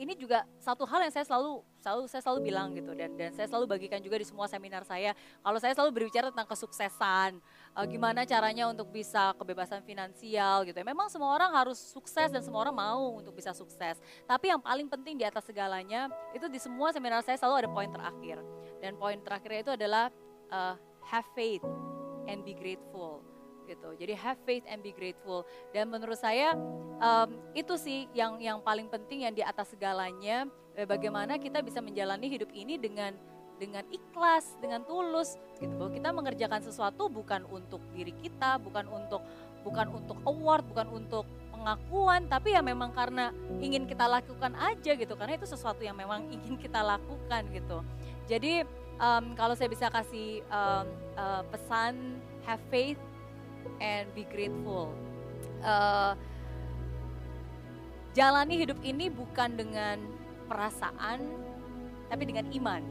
ini juga satu hal yang saya selalu selalu saya selalu bilang gitu dan dan saya selalu bagikan juga di semua seminar saya. Kalau saya selalu berbicara tentang kesuksesan, uh, gimana caranya untuk bisa kebebasan finansial gitu. ya. Memang semua orang harus sukses dan semua orang mau untuk bisa sukses. Tapi yang paling penting di atas segalanya itu di semua seminar saya selalu ada poin terakhir. Dan poin terakhirnya itu adalah uh, have faith and be grateful gitu. Jadi have faith and be grateful. Dan menurut saya um, itu sih yang yang paling penting yang di atas segalanya. eh, Bagaimana kita bisa menjalani hidup ini dengan dengan ikhlas, dengan tulus gitu. Bahwa kita mengerjakan sesuatu bukan untuk diri kita, bukan untuk bukan untuk award, bukan untuk pengakuan, tapi ya memang karena ingin kita lakukan aja gitu. Karena itu sesuatu yang memang ingin kita lakukan gitu. Jadi um, kalau saya bisa kasih um, uh, pesan have faith and be grateful. Uh, jalani hidup ini bukan dengan perasaan, tapi dengan iman.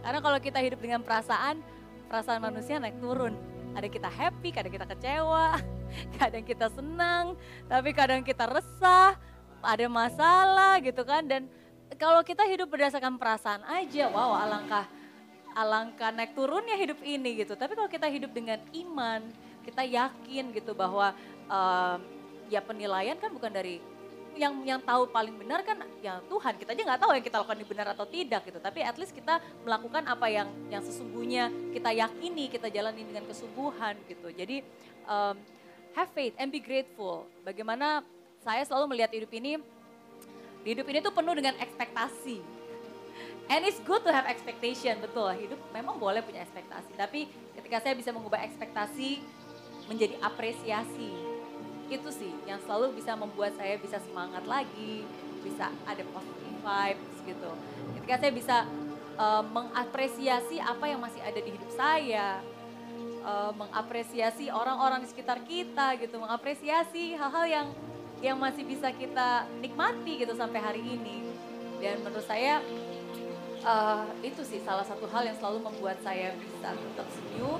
Karena kalau kita hidup dengan perasaan, perasaan manusia naik turun. Ada kita happy, kadang kita kecewa, kadang kita senang, tapi kadang kita resah, ada masalah gitu kan. Dan kalau kita hidup berdasarkan perasaan aja, wow alangkah alangkah naik turunnya hidup ini gitu. Tapi kalau kita hidup dengan iman, kita yakin gitu bahwa um, ya penilaian kan bukan dari yang yang tahu paling benar kan ya Tuhan. Kita aja nggak tahu yang kita lakukan ini benar atau tidak gitu. Tapi at least kita melakukan apa yang yang sesungguhnya kita yakini kita jalani dengan kesungguhan gitu. Jadi um, have faith and be grateful. Bagaimana saya selalu melihat hidup ini hidup ini tuh penuh dengan ekspektasi. And it's good to have expectation betul. Hidup memang boleh punya ekspektasi tapi ketika saya bisa mengubah ekspektasi menjadi apresiasi itu sih yang selalu bisa membuat saya bisa semangat lagi, bisa ada positive vibes gitu. Ketika saya bisa uh, mengapresiasi apa yang masih ada di hidup saya, uh, mengapresiasi orang-orang di sekitar kita gitu, mengapresiasi hal-hal yang yang masih bisa kita nikmati gitu sampai hari ini. Dan menurut saya uh, itu sih salah satu hal yang selalu membuat saya bisa tetap senyum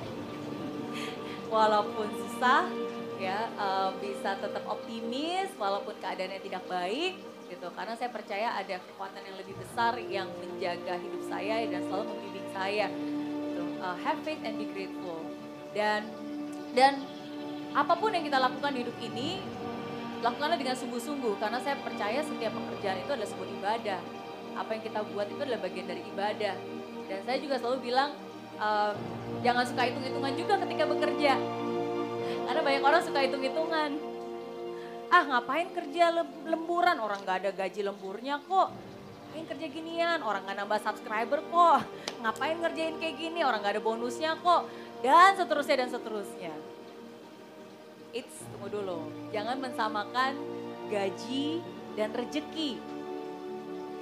walaupun susah ya uh, bisa tetap optimis walaupun keadaannya tidak baik gitu. Karena saya percaya ada kekuatan yang lebih besar yang menjaga hidup saya dan selalu membimbing saya gitu. uh, have faith and be grateful. Dan dan apa pun yang kita lakukan di hidup ini lakukanlah dengan sungguh-sungguh. Karena saya percaya setiap pekerjaan itu adalah sebuah ibadah. Apa yang kita buat itu adalah bagian dari ibadah. Dan saya juga selalu bilang um, jangan suka hitung-hitungan juga ketika bekerja karena banyak orang suka hitung-hitungan. Ah ngapain kerja lemburan, orang gak ada gaji lemburnya kok. Ngapain kerja ginian, orang gak nambah subscriber kok. Ngapain ngerjain kayak gini, orang gak ada bonusnya kok. Dan seterusnya dan seterusnya. It's, tunggu dulu. Jangan mensamakan gaji dan rejeki.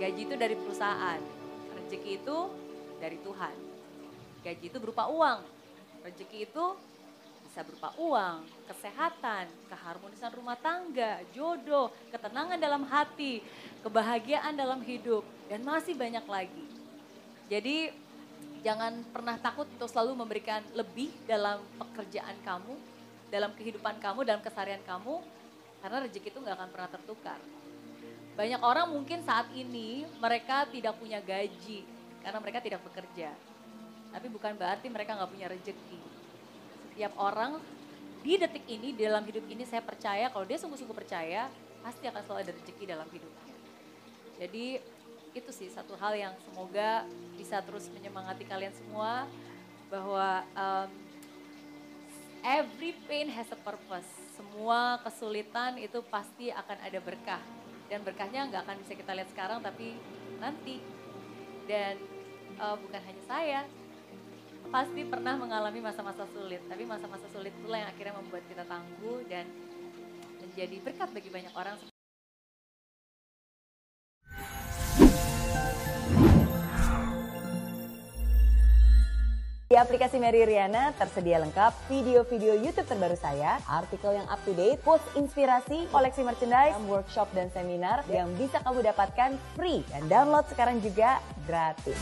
Gaji itu dari perusahaan, rejeki itu dari Tuhan. Gaji itu berupa uang, rejeki itu bisa berupa uang, kesehatan, keharmonisan rumah tangga, jodoh, ketenangan dalam hati, kebahagiaan dalam hidup, dan masih banyak lagi. Jadi jangan pernah takut untuk selalu memberikan lebih dalam pekerjaan kamu, dalam kehidupan kamu, dalam keseharian kamu, karena rezeki itu nggak akan pernah tertukar. Banyak orang mungkin saat ini mereka tidak punya gaji karena mereka tidak bekerja. Tapi bukan berarti mereka nggak punya rezeki setiap orang di detik ini, dalam hidup ini saya percaya kalau dia sungguh-sungguh percaya, pasti akan selalu ada rezeki dalam hidupnya. Jadi itu sih satu hal yang semoga bisa terus menyemangati kalian semua bahwa um, every pain has a purpose. Semua kesulitan itu pasti akan ada berkah. Dan berkahnya nggak akan bisa kita lihat sekarang tapi nanti. Dan uh, bukan hanya saya, pasti pernah mengalami masa-masa sulit. Tapi masa-masa sulit itulah yang akhirnya membuat kita tangguh dan menjadi berkat bagi banyak orang. Di aplikasi Mary Riana tersedia lengkap video-video YouTube terbaru saya, artikel yang up to date, post inspirasi, koleksi merchandise, workshop dan seminar yang bisa kamu dapatkan free dan download sekarang juga gratis.